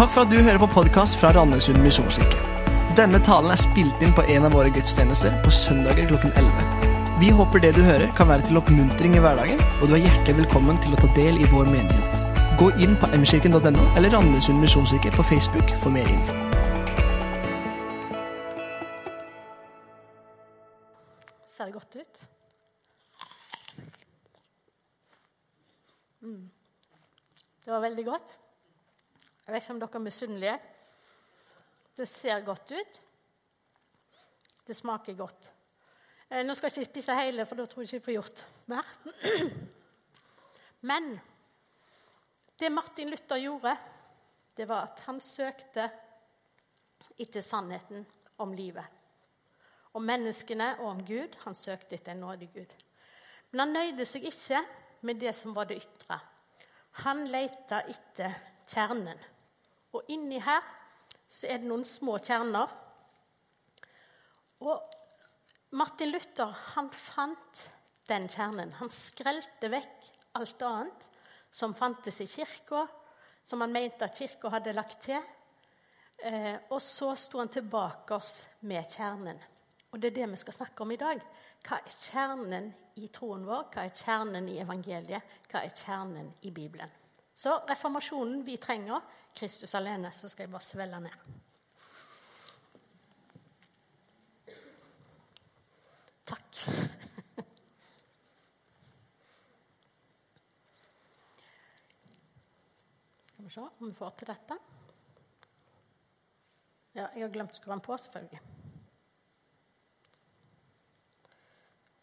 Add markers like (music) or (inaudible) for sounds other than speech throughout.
Takk for at du hører på podkast fra Randesund misjonskirke. Denne talen er spilt inn på en av våre gudstjenester på søndager klokken 11. Vi håper det du hører, kan være til oppmuntring i hverdagen, og du er hjertelig velkommen til å ta del i vår menighet. Gå inn på mkirken.no eller Randesund misjonskirke på Facebook for mer info. Ser det godt ut? Mm. Det var veldig godt. Jeg vet ikke om dere er misunnelige. Det ser godt ut. Det smaker godt. Eh, nå skal jeg ikke spise hele, for da tror jeg ikke jeg får gjort mer. Men det Martin Luther gjorde, det var at han søkte etter sannheten om livet. Om menneskene og om Gud. Han søkte etter en nådig Gud. Men han nøyde seg ikke med det som var det ytre. Han leita etter kjernen. Og inni her så er det noen små kjerner. Og Martin Luther han fant den kjernen. Han skrelte vekk alt annet som fantes i kirka, som han mente at kirka hadde lagt til. Eh, og så sto han tilbake oss med kjernen. Og det er det vi skal snakke om i dag. Hva er kjernen i troen vår? Hva er kjernen i evangeliet? Hva er kjernen i Bibelen? Så reformasjonen vi trenger, Kristus alene. Så skal jeg bare svelle ned. Takk. Skal vi se om vi får til dette. Ja, jeg har glemt å skru den på, selvfølgelig.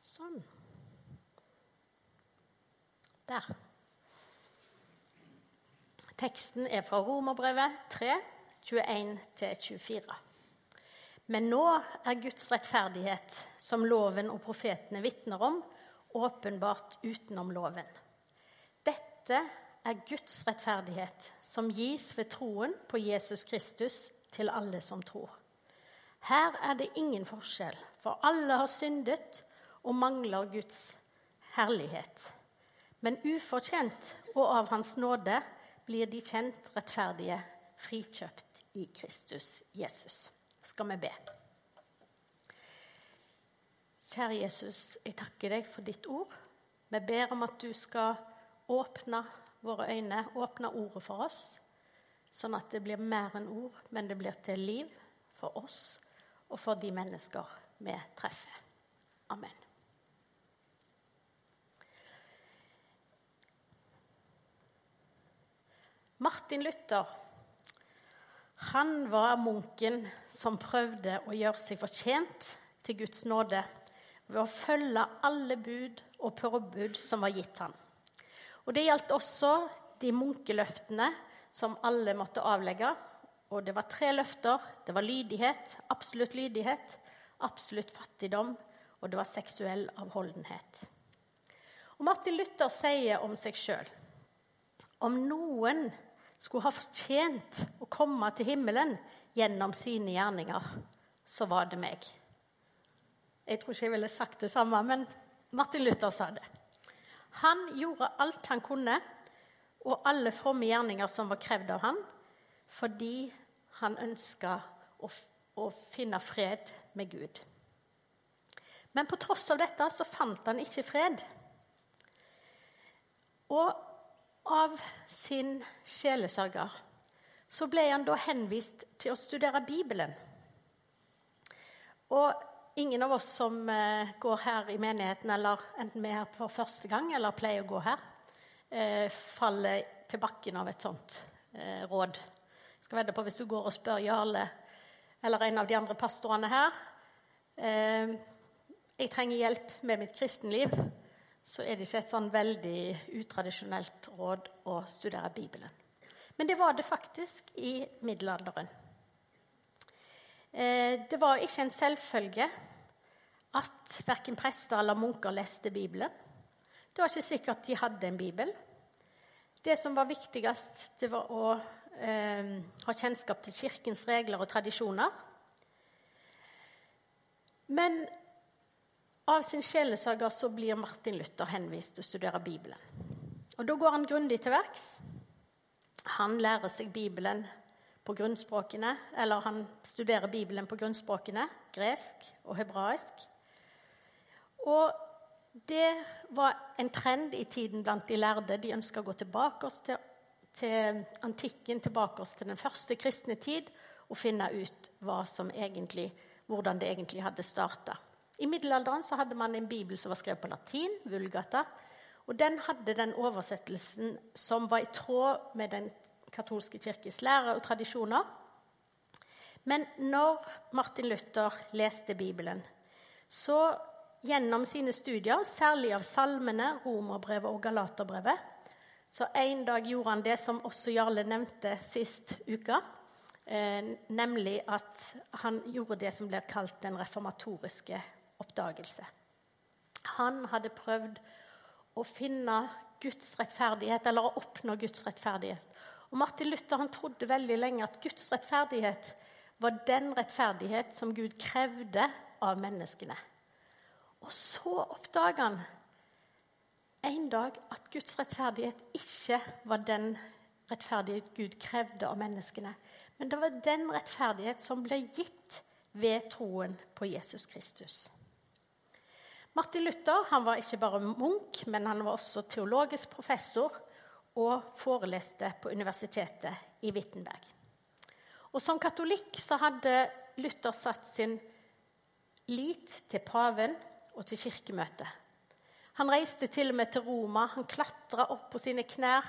Sånn. Der. Teksten er fra Romerbrevet 3, 21-24. Men nå er Guds rettferdighet, som loven og profetene vitner om, åpenbart utenom loven. Dette er Guds rettferdighet, som gis ved troen på Jesus Kristus til alle som tror. Her er det ingen forskjell, for alle har syndet og mangler Guds herlighet. Men ufortjent og av Hans nåde blir de kjent rettferdige, frikjøpt i Kristus Jesus. Skal vi be. Kjære Jesus, jeg takker deg for ditt ord. Vi ber om at du skal åpne våre øyne, åpne ordet for oss, sånn at det blir mer enn ord, men det blir til liv for oss og for de mennesker vi treffer. Amen. Martin Luther han var munken som prøvde å gjøre seg fortjent til Guds nåde ved å følge alle bud og påbud som var gitt ham. Og Det gjaldt også de munkeløftene som alle måtte avlegge. Og Det var tre løfter. Det var lydighet, absolutt lydighet, absolutt fattigdom, og det var seksuell avholdenhet. Og Martin Luther sier om seg sjøl om noen skulle ha fortjent å komme til himmelen gjennom sine gjerninger, så var det meg. Jeg tror ikke jeg ville sagt det samme, men Martin Luther sa det. Han gjorde alt han kunne, og alle fromme gjerninger som var krevd av han, fordi han ønska å, å finne fred med Gud. Men på tross av dette så fant han ikke fred. Og av sin sjelesørger, så ble han da henvist til å studere Bibelen. Og ingen av oss som eh, går her i menigheten, eller enten vi er her for første gang eller pleier å gå her, eh, faller til bakken av et sånt eh, råd. Jeg skal vedde på Hvis du går og spør Jarle eller en av de andre pastorene her Jeg trenger hjelp med mitt kristenliv så er det ikke et sånn veldig utradisjonelt råd å studere Bibelen. Men det var det faktisk i middelalderen. Eh, det var ikke en selvfølge at verken prester eller munker leste Bibelen. Det var ikke sikkert de hadde en bibel. Det som var viktigst, det var å eh, ha kjennskap til kirkens regler og tradisjoner. Men av sin sjelesørger så blir Martin Luther henvist til å studere Bibelen. Og Da går han grundig til verks. Han lærer seg Bibelen på grunnspråkene, eller han studerer Bibelen på grunnspråkene, gresk og hebraisk. Og det var en trend i tiden blant de lærde. De ønska å gå tilbake til, til antikken, tilbake til den første kristne tid, og finne ut egentlig, hvordan det egentlig hadde starta. I middelalderen hadde man en bibel som var skrevet på latin, Vulgata. Og den hadde den oversettelsen som var i tråd med den katolske kirkes lære og tradisjoner. Men når Martin Luther leste Bibelen, så gjennom sine studier, særlig av salmene, romerbrevet og galaterbrevet, så en dag gjorde han det som også Jarle nevnte sist uke, eh, nemlig at han gjorde det som blir kalt den reformatoriske oppdagelse. Han hadde prøvd å finne Guds rettferdighet, eller å oppnå Guds rettferdighet. Og Martin Luther han trodde veldig lenge at Guds rettferdighet var den rettferdighet som Gud krevde av menneskene. Og så oppdaga han en dag at Guds rettferdighet ikke var den rettferdighet Gud krevde av menneskene, men det var den rettferdighet som ble gitt ved troen på Jesus Kristus. Martin Luther var ikke bare munk, men han var også teologisk professor og foreleste på universitetet i Wittenberg. Og Som katolikk hadde Luther satt sin lit til paven og til kirkemøtet. Han reiste til og med til Roma. Han klatra opp på sine knær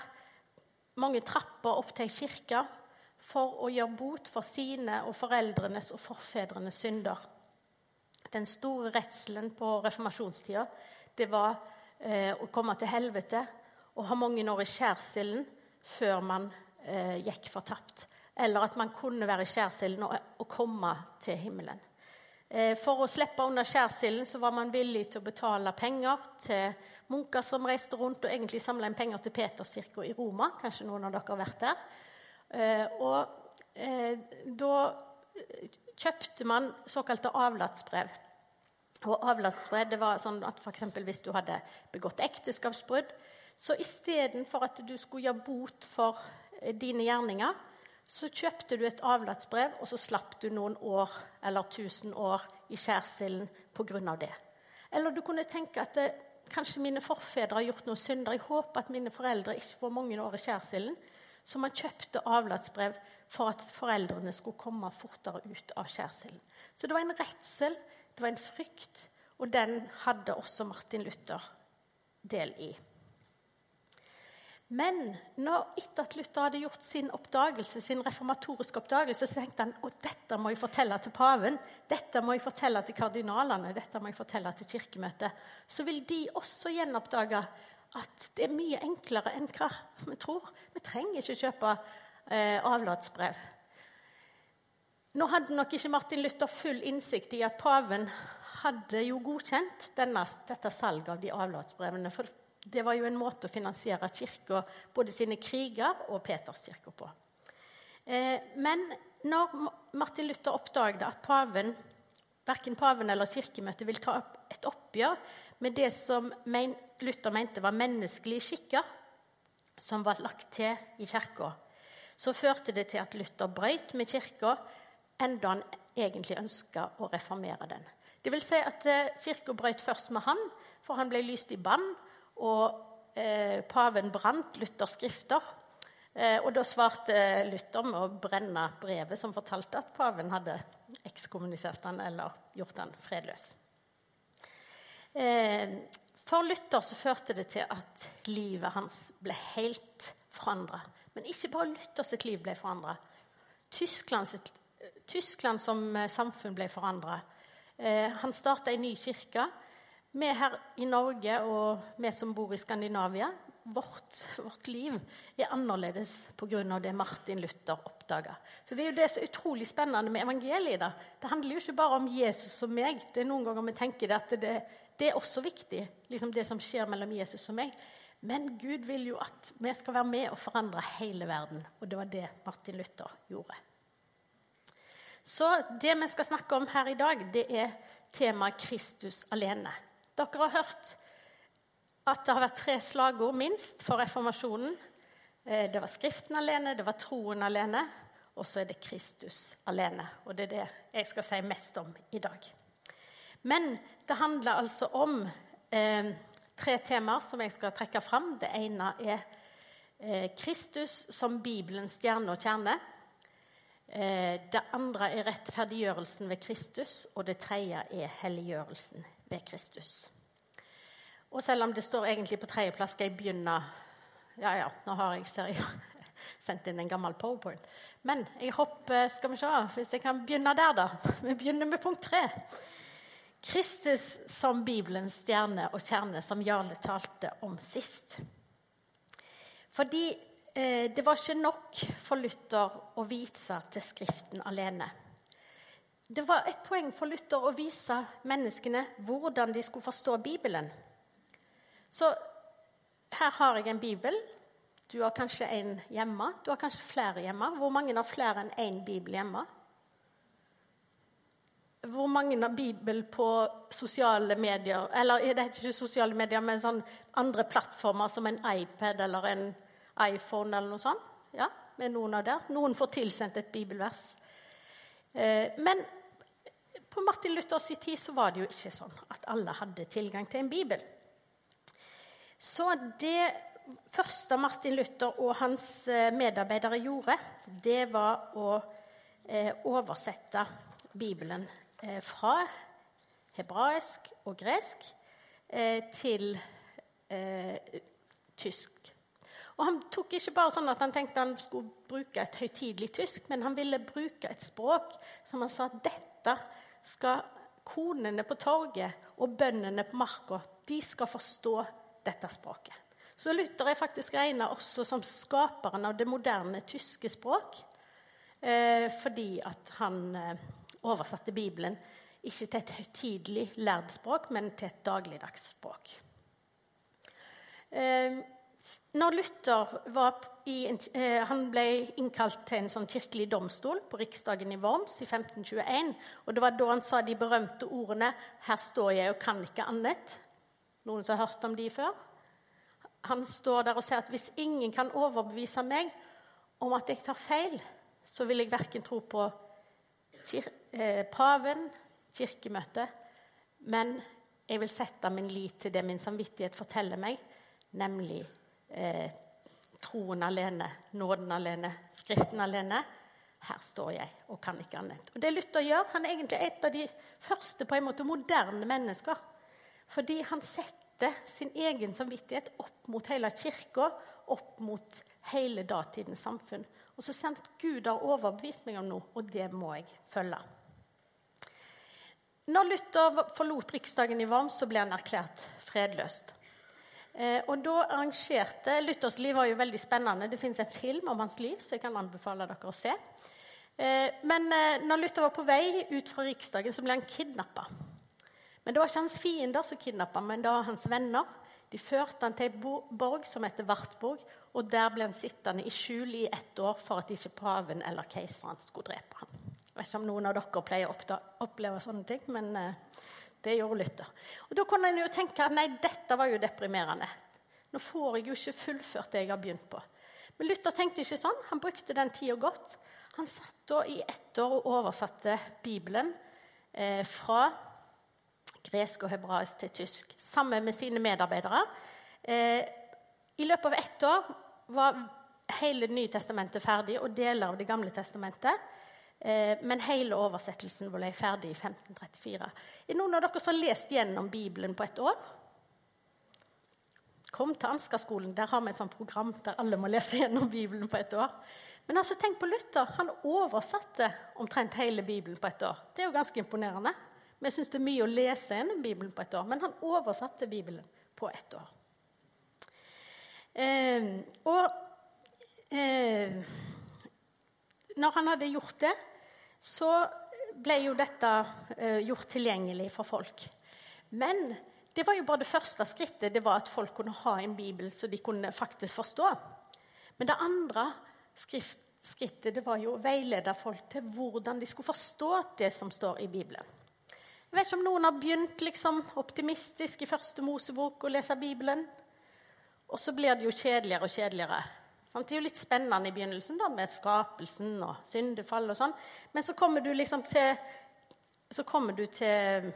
mange trapper opp til ei kirke for å gjøre bot for sine og foreldrenes og forfedrenes synder. Den store redselen på reformasjonstida det var eh, å komme til helvete og ha mange år i skjærsilden før man eh, gikk fortapt. Eller at man kunne være i skjærsilden og, og, komme til himmelen. Eh, for å slippe unna skjærsilden var man villig til å betale penger til munker som reiste rundt og egentlig samla inn penger til Peterskirka i Roma. Kanskje noen av dere har vært der. Eh, og eh, da kjøpte man såkalte avlatsbrev. Og avlatsbrev det var sånn at for Hvis du hadde begått ekteskapsbrudd, så istedenfor at du skulle gjøre bot for eh, dine gjerninger, så kjøpte du et avlatsbrev, og så slapp du noen år eller tusen år i skjærsilden pga. det. Eller du kunne tenke at det, eh, kanskje mine forfedre har gjort noen synder. Jeg håper at mine foreldre ikke får mange år i skjærsilden. Så man kjøpte avlatsbrev for at foreldrene skulle komme fortere ut av skjærsilden. Så det var en redsel, det var en frykt, og den hadde også Martin Luther del i. Men når, etter at Luther hadde gjort sin oppdagelse, sin reformatoriske oppdagelse, så tenkte han at dette må jeg fortelle til paven, dette må jeg fortelle til kardinalene, dette må jeg fortelle til kirkemøtet. Så vil de også gjenoppdage at det er mye enklere enn hva vi tror. Vi trenger ikke kjøpe eh, avlatsbrev. Nå hadde nok ikke Martin Luther full innsikt i at paven hadde jo godkjent denne, dette salget av de avlatsbrevene. For det var jo en måte å finansiere kirka, både sine kriger og Peterskirka på. Eh, men når Martin Luther oppdaget at paven, verken paven eller kirkemøtet vil ta opp et oppgjør med det som Luther mente var menneskelige skikker som var lagt til i kirka, så førte det til at Luther brøyt med kirka, enda han egentlig ønska å reformere den. Det vil si at eh, Kirka brøyt først med han, for han ble lyst i bann, og eh, paven brant Luthers skrifter. Eh, og da svarte Luther med å brenne brevet som fortalte at paven hadde ekskommunisert han eller gjort han fredløs. Eh, for Luther så førte det til at livet hans ble helt forandra. Men ikke bare Luther sitt liv ble forandra. Tyskland, Tyskland, som eh, samfunn ble forandra. Eh, han starta en ny kirke. Vi her i Norge og vi som bor i Skandinavia, vårt, vårt liv er annerledes pga. det Martin Luther oppdaga. Så det er jo det er utrolig spennende med evangeliet. Det handler jo ikke bare om Jesus og meg. Det er Noen ganger vi tenker at det, det er også viktig, liksom det som skjer mellom Jesus og meg. Men Gud vil jo at vi skal være med og forandre hele verden. Og det var det Martin Luther gjorde. Så det vi skal snakke om her i dag, det er temaet Kristus alene. Dere har hørt at det har vært tre slagord minst for reformasjonen. Eh, det var Skriften alene, det var troen alene, og så er det Kristus alene. Og det er det jeg skal si mest om i dag. Men det handler altså om eh, tre temaer som jeg skal trekke fram. Det ene er eh, Kristus som Bibelens stjerne og kjerne. Eh, det andre er rettferdiggjørelsen ved Kristus, og det tredje er helliggjørelsen ved Kristus. Og selv om det står egentlig på tredjeplass, skal jeg begynne Ja, ja, nå har jeg seriøst (laughs) sendt inn en gammel powerpoint. Men jeg hopper Skal vi se hvis jeg kan begynne der, da. Vi begynner med punkt tre. Kristus som Bibelens stjerne og kjerne, som Jarle talte om sist. Fordi eh, det var ikke nok for Luther å vise til Skriften alene. Det var et poeng for Luther å vise menneskene hvordan de skulle forstå Bibelen. Så her har jeg en bibel. Du har kanskje en hjemme. Du har kanskje flere hjemme. Hvor mange har flere enn én bibel hjemme? Hvor mange har bibel på sosiale medier? Eller det heter ikke sosiale medier, men sånn andre plattformer som en iPad eller en iPhone eller noe sånt? Ja, med noen av der. Noen får tilsendt et bibelvers. Eh, men på Martin Luthers tid så var det jo ikke sånn at alle hadde tilgang til en bibel. Så det første Martin Luther og hans eh, medarbeidere gjorde, det var å eh, oversette Bibelen fra hebraisk og gresk til tysk. Og Han tok ikke bare sånn at han tenkte han skulle bruke et høytidelig tysk, men han ville bruke et språk som han sa at dette skal konene på torget og bøndene på marka de skal forstå dette språket. Så Luther er faktisk regna også som skaperen av det moderne tyske språk. Eh, fordi at han eh, oversatte Bibelen ikke til et høytidelig lært språk, men til et dagligdags språk. Eh, når Luther i, eh, ble innkalt til en sånn kirkelig domstol på riksdagen i Worms i 1521. og Det var da han sa de berømte ordene 'Her står jeg og kan ikke annet'. Noen som har hørt om de før? Han står der og sier at hvis ingen kan overbevise meg om at jeg tar feil, så vil jeg verken tro på kir eh, paven, kirkemøtet, men jeg vil sette min lit til det min samvittighet forteller meg, nemlig eh, troen alene, nåden alene, Skriften alene. Her står jeg og kan ikke annet. Og Det Luther gjør, han er egentlig et av de første på en måte moderne mennesker. Fordi han setter sin egen samvittighet opp mot hele kirka, opp mot hele datidens samfunn. Og så sent Gud har overbevist meg om noe, og det må jeg følge. Når Luther forlot Riksdagen i Worms, så ble han erklært fredløst. Eh, og da arrangerte, Luthers liv var jo veldig spennende. Det fins en film om hans liv, så jeg kan anbefale dere å se. Eh, men eh, når Luther var på vei ut fra Riksdagen, så ble han kidnappa. Men det var ikke hans fiender som kidnappa men det var hans venner. De førte han til ei borg som heter Wartburg, og der ble han sittende i skjul i ett år for at ikke paven eller keiseren skulle drepe ham. Jeg vet ikke om noen av dere pleier å oppleve sånne ting, men uh, det gjorde Luther. Og Da kunne en jo tenke nei, dette var jo deprimerende. Nå får jeg jo ikke fullført det jeg har begynt på. Men Luther tenkte ikke sånn. Han brukte den tida godt. Han satt da i ett år og oversatte Bibelen eh, fra gresk og hebraisk til tysk, sammen med sine medarbeidere. Eh, I løpet av ett år var hele Det nye testamentet ferdig, og deler av Det gamle testamentet. Eh, men hele oversettelsen ble ferdig i 1534. Er noen av dere som har lest gjennom Bibelen på ett år? Kom til Ansgarskolen. Der har vi et sånt program der alle må lese gjennom Bibelen på ett år. Men altså, tenk på Luther. Han oversatte omtrent hele Bibelen på ett år. Det er jo ganske imponerende. Vi syns det er mye å lese gjennom Bibelen på ett år, men han oversatte Bibelen på ett år. Eh, og eh, når han hadde gjort det, så ble jo dette eh, gjort tilgjengelig for folk. Men det var jo bare det første skrittet, det var at folk kunne ha en bibel så de kunne faktisk forstå. Men det andre skrittet det var jo å veilede folk til hvordan de skulle forstå det som står i Bibelen. Jeg vet ikke om noen har begynt liksom, optimistisk i første Mosebok å lese Bibelen. Og så blir det jo kjedeligere og kjedeligere. Det er jo litt spennende i begynnelsen da, med skapelsen og syndefall og sånn. Men så kommer du liksom til så kommer du til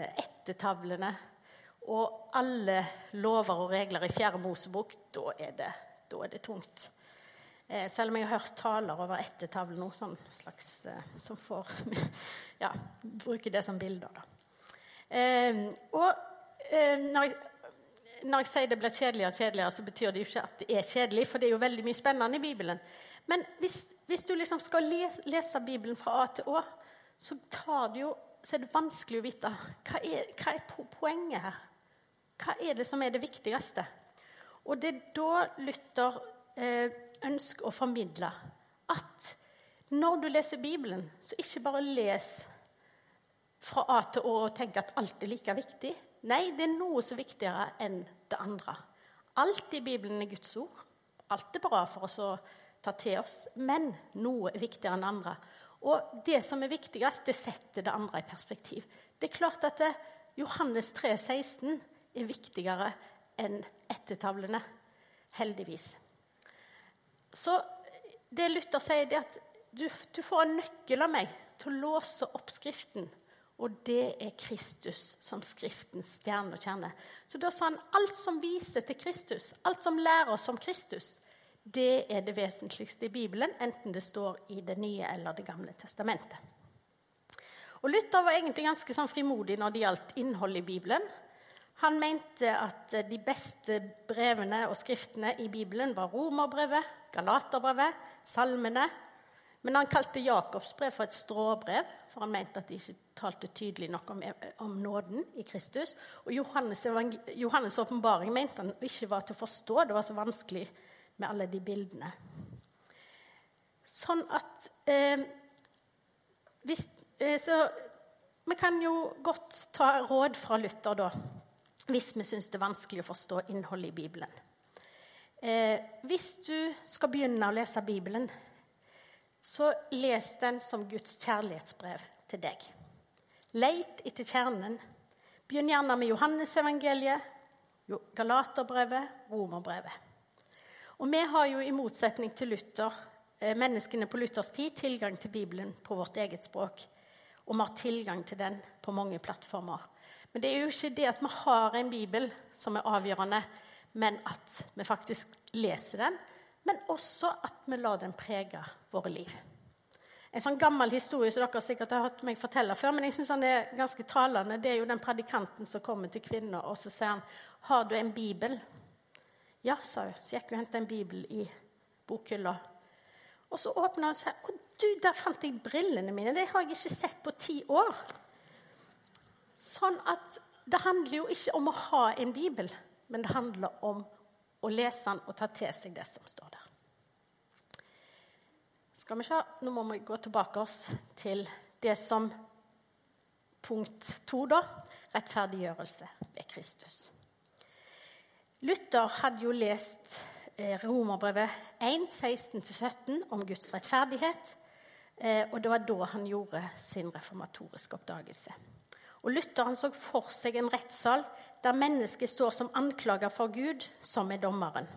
ettertavlene og alle lover og regler i Fjerde Mosebok. Da er det, da er det tungt. Eh, selv om jeg har hørt taler over ettertavlen nå, sånn slags, eh, som får (laughs) ja, bruke det som bilder. Da. Eh, og eh, når, jeg, når, jeg, sier det blir kjedeligere og kjedeligere, så betyr det jo ikke at det er kjedelig, for det er jo veldig mye spennende i Bibelen. Men hvis, hvis du liksom skal lese, lese, Bibelen fra A til Å, så, jo, så, er det vanskelig å vite hva er, hva er poenget her. Hva er det som er det viktigste? Og det er da Luther eh, ønsker å formidle at når du leser Bibelen, så ikke bare les fra A til Å og tenk at alt er like viktig. Nei, det er noe som er viktigere enn det andre. Alt i Bibelen er Guds ord. Alt er bra for oss å ta til oss, men noe er viktigere enn det andre. Og det som er viktigst, det setter det andre i perspektiv. Det er klart at Johannes 3, 16 er viktigere enn ettertavlene. Heldigvis. Så det Luther sier, er at du, du, får en nøkkel av meg til å låse opp Skriften. Og det er Kristus som Skriftens stjerne og kjerne. Så da sa han alt som viser til Kristus, alt som lærer oss om Kristus, det er det vesentligste i Bibelen, enten det står i Det nye eller Det gamle testamentet. Og Luther var egentlig ganske sånn frimodig når det gjaldt innholdet i Bibelen. Han mente at de beste brevene og skriftene i Bibelen var Romerbrevet, Galaterbrevet, Salmene. Men han kalte Jakobs brev for et stråbrev, for han mente at de ikke talte tydelig nok om, om nåden i Kristus. Og Johannes', åpenbaring mente han ikke var til å forstå. Det var så vanskelig med alle de bildene. Sånn at eh, hvis, eh, Så vi kan jo godt ta råd fra Luther, da hvis vi syns det er vanskelig å forstå innholdet i Bibelen. Eh, hvis du skal begynne å lese Bibelen, så les den som Guds kjærlighetsbrev til deg. Leit etter kjernen. Begynn gjerne med Johannesevangeliet, Galaterbrevet, Romerbrevet. Og vi har jo i motsetning til Luther, eh, menneskene på Luthers tid tilgang til Bibelen på vårt eget språk. Og vi har tilgang til den på mange plattformer. Men det er jo ikke det at vi har en bibel som er avgjørende, men at vi faktisk leser den. Men også at vi lar den prege våre liv. En sånn gammel historie som dere sikkert har hørt meg fortelle før, men jeg synes den er ganske talende, det er jo den predikanten som kommer til kvinner og så sier han, 'Har du en bibel?' 'Ja', sa hun. Så gikk hun og hentet en bibel i bokhylla. Og så åpna hun og sa 'Å, du, der fant jeg brillene mine. De har jeg ikke sett på ti år.' Sånn at det handler jo ikke om å ha en bibel, men det handler om å lese den og ta til seg det som står der. Skal vi se, Nå må vi gå tilbake oss til det som punkt to, da. Rettferdiggjørelse ved Kristus. Luther hadde jo lest eh, Romerbrevet 1, 16-17 om Guds rettferdighet. Eh, og det var da han gjorde sin reformatoriske oppdagelse. Og Luther han så for seg en rettssal der mennesket står som anklager for Gud, som er dommeren.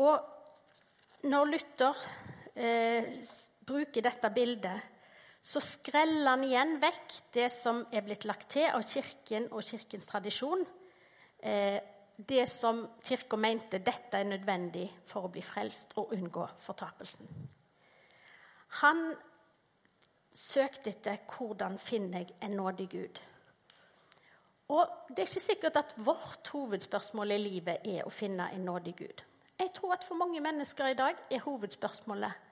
Og når Luther eh, bruker dette bildet, så skreller han igjen vekk det som er blitt lagt til av Kirken og Kirkens tradisjon. Eh, det som Kirka mente dette er nødvendig for å bli frelst og unngå fortapelsen. Han søkt etter hvordan finner jeg en nådig Gud. Og Det er ikke sikkert at vårt hovedspørsmål i livet er å finne en nådig Gud. Jeg tror at for mange mennesker i dag er hovedspørsmålet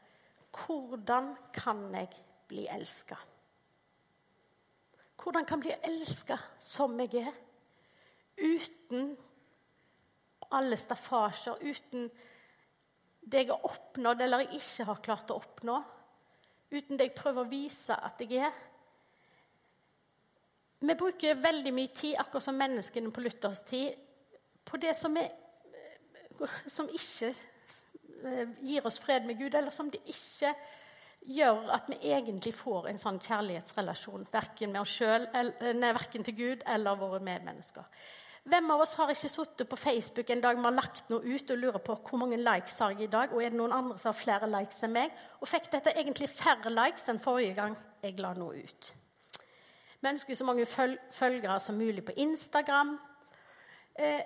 hvordan kan jeg bli elska? Hvordan kan jeg bli elska som jeg er, uten alle staffasjer, uten det jeg har oppnådd eller ikke har klart å oppnå? Uten det jeg prøver å vise at jeg er. Vi bruker veldig mye tid, akkurat som menneskene på Luthers tid, på det som, er, som ikke eh, gir oss fred med Gud, eller som det ikke gjør at vi egentlig får en sånn kjærlighetsrelasjon, verken, med oss selv, verken til Gud eller våre medmennesker. Hvem av oss har ikke sittet på Facebook en dag vi har lagt noe ut og lurer på hvor mange likes har jeg i dag, og er det noen andre som har flere likes enn meg? Og fikk dette egentlig færre likes enn forrige gang jeg la noe ut. Vi ønsker så mange følgere som mulig på Instagram. Eh,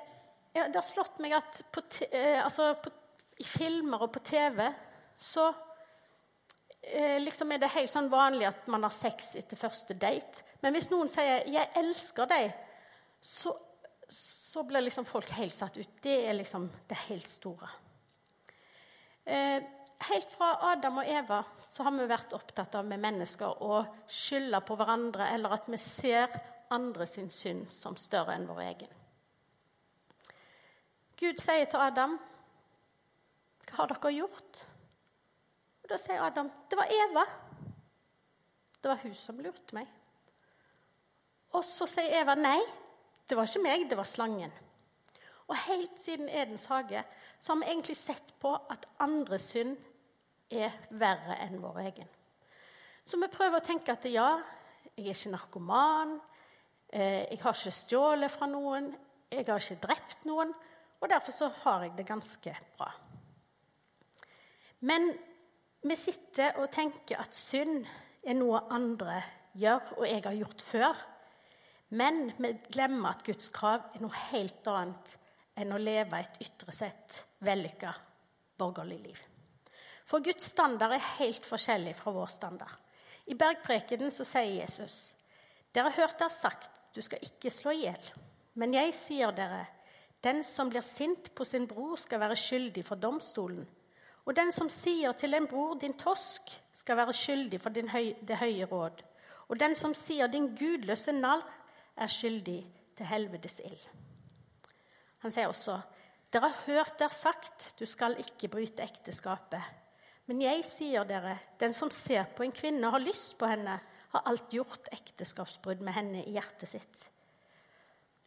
ja, det har slått meg at på, eh, altså på, i filmer og på TV så eh, liksom er det helt sånn vanlig at man har sex etter første date. Men hvis noen sier 'jeg elsker deg', så, så blir liksom folk helt satt ut. Det er liksom det helt store. Eh, helt fra Adam og Eva så har vi vært opptatt av med mennesker å skylde på hverandre, eller at vi ser andre sin synd som større enn vår egen. Gud sier til Adam, 'Hva har dere gjort?' Og Da sier Adam, 'Det var Eva. Det var hun som lurte meg.' Og så sier Eva, 'Nei, det var ikke meg, det var slangen.' Og helt siden Edens hage så har vi egentlig sett på at andres synd er verre enn vår egen. Så vi prøver å tenke at ja, jeg er ikke narkoman, eh, jeg har ikke stjålet fra noen, jeg har ikke drept noen. Og derfor så har jeg det ganske bra. Men vi sitter og tenker at synd er noe andre gjør, og jeg har gjort før. Men vi glemmer at Guds krav er noe helt annet enn å leve et ytre sett vellykka borgerlig liv. For Guds standard er helt forskjellig fra vår standard. I bergprekenen så sier Jesus.: Dere har hørt det sagt, du skal ikke slå i hjel. Men jeg sier dere, den som blir sint på sin bror, skal være skyldig for domstolen. Og den som sier til en bror, din tosk, skal være skyldig for høy, det høye råd. Og den som sier, din gudløse narr, er skyldig til helvetes ild. Han sier også, dere har hørt der sagt, du skal ikke bryte ekteskapet. Men jeg sier dere, den som ser på en kvinne og har lyst på henne, har alt gjort ekteskapsbrudd med henne i hjertet sitt.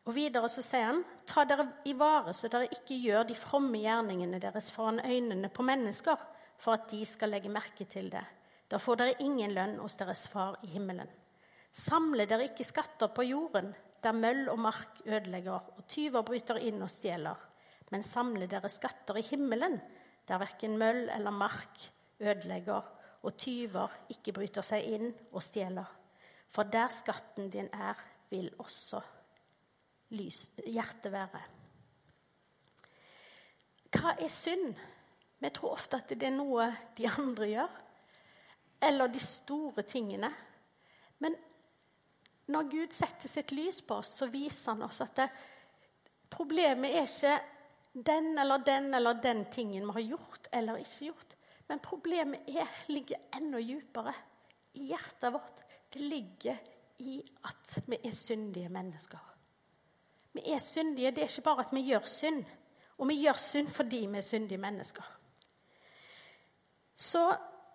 Og Videre så sier han, ta dere i vare så dere ikke gjør de fromme gjerningene deres foran øynene på mennesker, for at de skal legge merke til det. Da får dere ingen lønn hos deres far i himmelen. Samle dere ikke skatter på jorden, der møll og mark ødelegger, og tyver bryter inn og stjeler. Men samle dere skatter i himmelen, der verken møll eller mark ødelegger, og tyver ikke bryter seg inn og stjeler. For der skatten din er, vil også hjertet være. Hva er synd? Vi tror ofte at det er noe de andre gjør, eller de store tingene. Men når Gud setter sitt lys på oss, så viser han oss at det, problemet er ikke den eller den eller den tingen vi har gjort eller ikke gjort. Men problemet er, ligger enda dypere i hjertet vårt. Det ligger i at vi er syndige mennesker. Vi er syndige. Det er ikke bare at vi gjør synd. Og vi gjør synd fordi vi er syndige mennesker. Så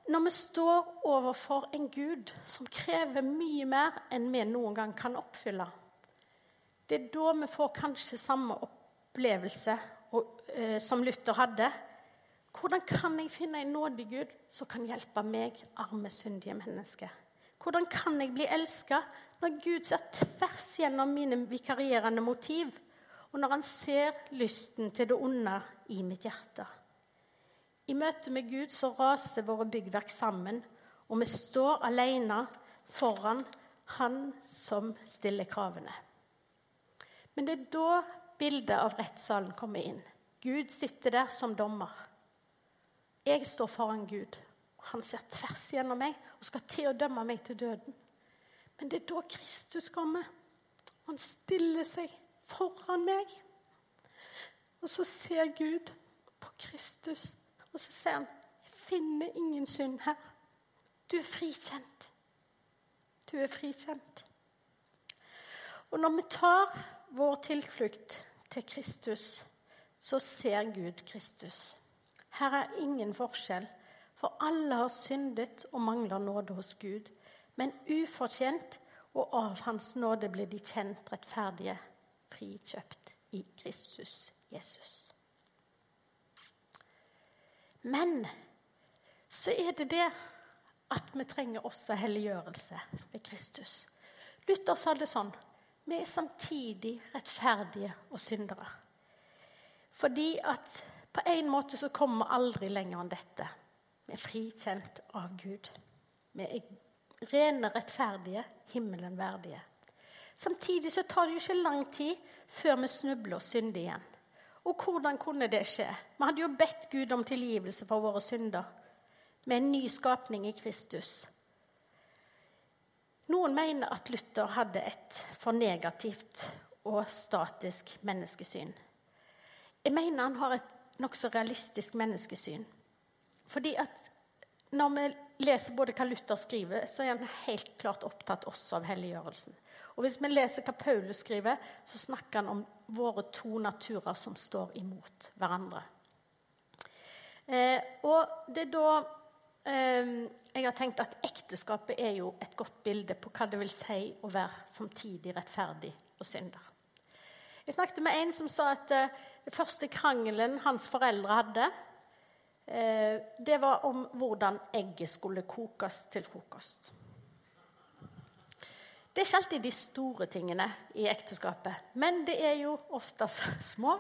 når vi står overfor en Gud som krever mye mer enn vi noen gang kan oppfylle, det er da vi får kanskje samme opplevelse uh, som Luther hadde. Hvordan kan jeg finne en nådig Gud som kan hjelpe meg, arme, syndige menneske? Hvordan kan jeg bli elska når Gud ser tvers gjennom mine vikarierende motiv, og når han ser lysten til det onde i mitt hjerte. I møte med Gud så raser våre byggverk sammen, og vi står alene foran Han som stiller kravene. Men det er da bildet av rettssalen kommer inn. Gud sitter der som dommer. Jeg står foran Gud. Han ser tvers gjennom meg og skal til å dømme meg til døden. Men det er da Kristus kommer. Han stiller seg foran meg. Og så ser Gud på Kristus, og så sier han, 'Jeg finner ingen synd her. Du er frikjent. Du er frikjent.' Og når vi tar vår tilflukt til Kristus, så ser Gud Kristus. Her er ingen forskjell, for alle har syndet og mangler nåde hos Gud men ufortjent, og av Hans nåde blir de kjent rettferdige, frikjøpt i Kristus Jesus. Men så er det det at vi trenger også helliggjørelse ved Kristus. Luther sa det sånn vi er samtidig rettferdige og syndere. Fordi at på en måte så kommer vi aldri lenger enn dette. Vi er frikjent av Gud. Vi er rene, rettferdige, himmelen verdige. Samtidig så tar det jo ikke lang tid før vi snubler og synder igjen. Og hvordan kunne det skje? Vi hadde jo bedt Gud om tilgivelse for våre synder med en ny skapning i Kristus. Noen mener at Luther hadde et for negativt og statisk menneskesyn. Jeg mener han har et nokså realistisk menneskesyn. Fordi at når vi leser både hva Luther skriver, så er han helt klart opptatt også av helliggjørelsen. Og hvis vi leser hva Paulus skriver, så snakker han om våre to naturer som står imot hverandre. Eh, og det er da eh, jeg har tenkt at ekteskapet er jo et godt bilde på hva det vil si å være samtidig rettferdig og synder. Jeg snakket med en som sa at eh, den første krangelen hans foreldre hadde, det var om hvordan egget skulle kokes til frokost. Det er ikke alltid de store tingene i ekteskapet, men det er jo oftest (laughs) små,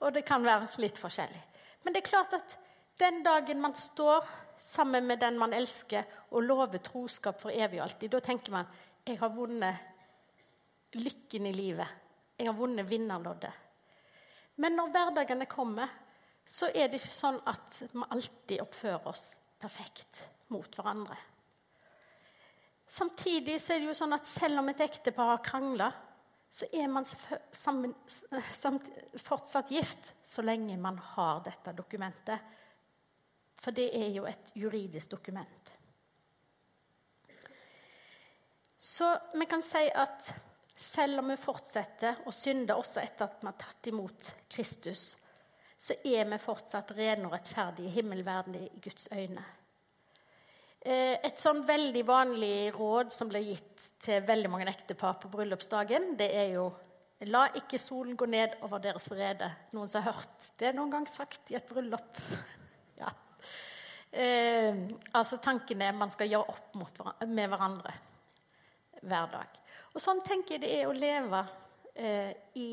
og det kan være litt forskjellig. Men det er klart at den dagen man står sammen med den man elsker, og lover troskap for evig og alltid, da tenker man jeg har vunnet lykken i livet. Jeg har vunnet vinnerloddet. Men når hverdagene kommer, så er det ikke sånn at vi alltid oppfører oss perfekt mot hverandre. Samtidig er det jo sånn at selv om et ektepar har krangla, så er man sammen, (laughs) fortsatt gift så lenge man har dette dokumentet. For det er jo et juridisk dokument. Så vi kan si at selv om vi fortsetter å synde også etter at vi har tatt imot Kristus, så er vi fortsatt rene og rettferdige himmelverdige i Guds øyne. Eh, et sånn veldig vanlig råd som ble gitt til veldig mange ektepar på bryllupsdagen, det er jo La ikke solen gå ned over deres vrede. Noen som har hørt det noen gang sagt i et bryllup? (laughs) ja. Eh, altså tanken er man skal gjøre opp mot, med hverandre hver dag. Og sånn tenker jeg det er å leve eh, i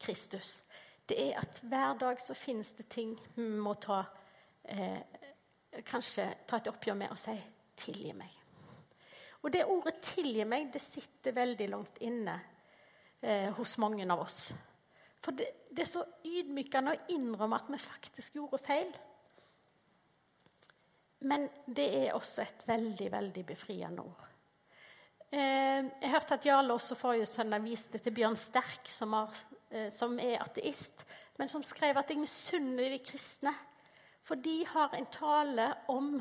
Kristus. Det er at hver dag så finnes det ting vi må ta eh, kanskje ta et oppgjør med og si 'tilgi meg'. Og det ordet 'tilgi meg' det sitter veldig langt inne eh, hos mange av oss. For det, det, er så ydmykende å innrømme at vi faktisk gjorde feil. Men det er også et veldig, veldig befriende ord. Eh, jeg hørte at Jarle også forrige søndag viste til Bjørn Sterk, som, har, som er ateist, men som skrev at jeg misunner de kristne for de har en tale om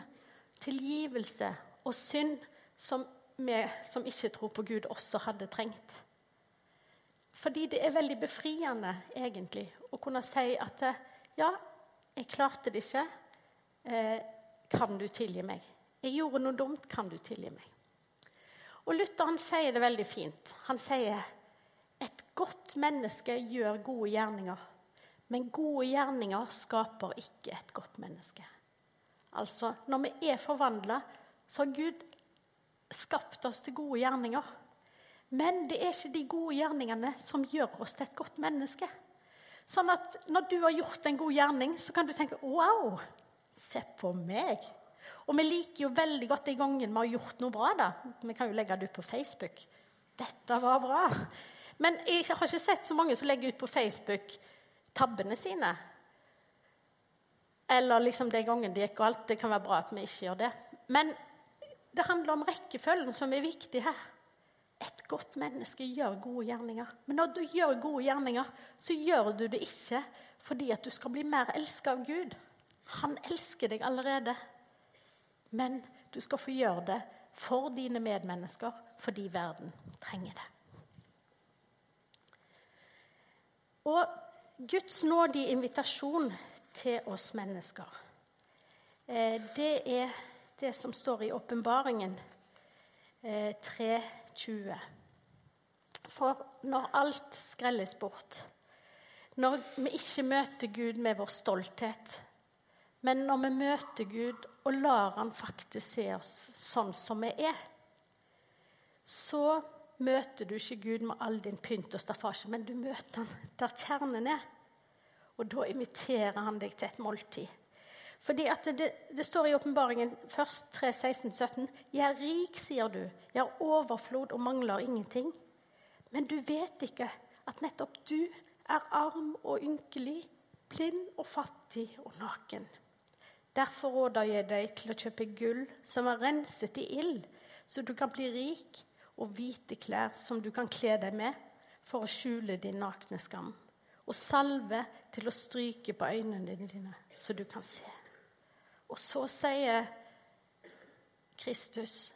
tilgivelse og synd som vi som ikke tror på Gud, også hadde trengt. Fordi det er veldig befriende, egentlig, å kunne si at ja, jeg klarte det ikke. Eh, kan du tilgi meg? Jeg gjorde noe dumt. Kan du tilgi meg? Og Luther han sier det veldig fint. Han sier et godt menneske gjør gode gjerninger. Men gode gjerninger skaper ikke et godt menneske. Altså, når vi er forvandla, så har Gud skapt oss til gode gjerninger. Men det er ikke de gode gjerningene som gjør oss til et godt menneske. Sånn at når du har gjort en god gjerning, så kan du tenke Wow, se på meg. Og vi liker jo veldig godt de gangene vi har gjort noe bra. da. Vi kan jo legge det ut på Facebook. Dette var bra. Men jeg har ikke sett så mange som legger ut på Facebook tabbene sine. Eller liksom de gangen det gikk galt. Det kan være bra at vi ikke gjør det. Men det handler om rekkefølgen som er viktig her. Et godt menneske gjør gode gjerninger. Men når du gjør gode gjerninger, så gjør du det ikke fordi at du skal bli mer elska av Gud. Han elsker deg allerede. Men du skal få gjøre det for dine medmennesker fordi verden trenger det. Og Guds nådige invitasjon til oss mennesker, eh, det er det som står i åpenbaringen 3.20. Eh, For når alt skrelles bort, når vi ikke møter Gud med vår stolthet, men når vi møter Gud og lar Han faktisk se oss sånn som vi er, så møter du ikke Gud med all din pynt og staffasje, men du møter han der kjernen er. Og da inviterer han deg til et måltid. Fordi det, det står i åpenbaringen først 3, 16, 17 Jeg er rik, sier du. Jeg har overflod og mangler ingenting. Men du vet ikke at nettopp du er arm og ynkelig, blind og fattig og naken. Derfor råder jeg deg til å kjøpe gull som er renset i ild, så du kan bli rik, og hvite klær som du kan kle deg med for å skjule din nakne skam, og salve til å stryke på øynene dine, så du kan se. Og så sier Kristus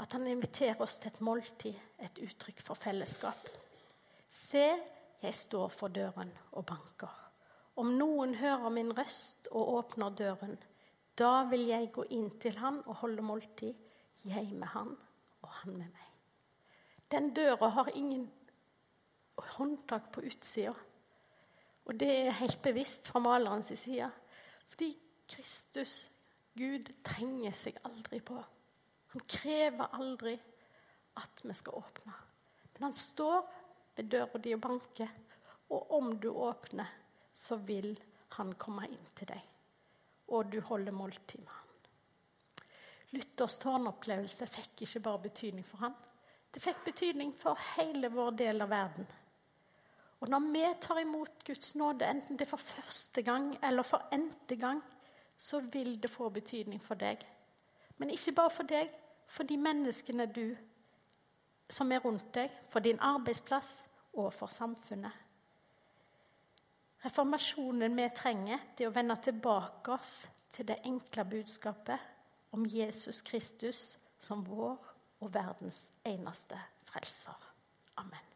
at han inviterer oss til et måltid, et uttrykk for fellesskap. Se, jeg står for døren og banker. Om noen hører min røst og åpner døren, da vil jeg gå inn til han og holde måltid, jeg med han og han med meg. Den døra har ingen håndtak på utsida. Og det er helt bevisst fra malerens side. Fordi Kristus, Gud, trenger seg aldri på. Han krever aldri at vi skal åpne. Men han står ved døra di og banker, og om du åpner, så vil han komme inn til deg. Og du holder måltid med han. Luthers tårnopplevelse fikk ikke bare betydning for han. Det fikk betydning for hele vår del av verden. Og når vi tar imot Guds nåde, enten det er for første gang eller for n-te gang, så vil det få betydning for deg. Men ikke bare for deg, for de menneskene du som er rundt deg, for din arbeidsplass og for samfunnet. Reformasjonen vi trenger, det er å vende tilbake oss til det enkle budskapet om Jesus Kristus som vår og verdens eneste frelser. Amen.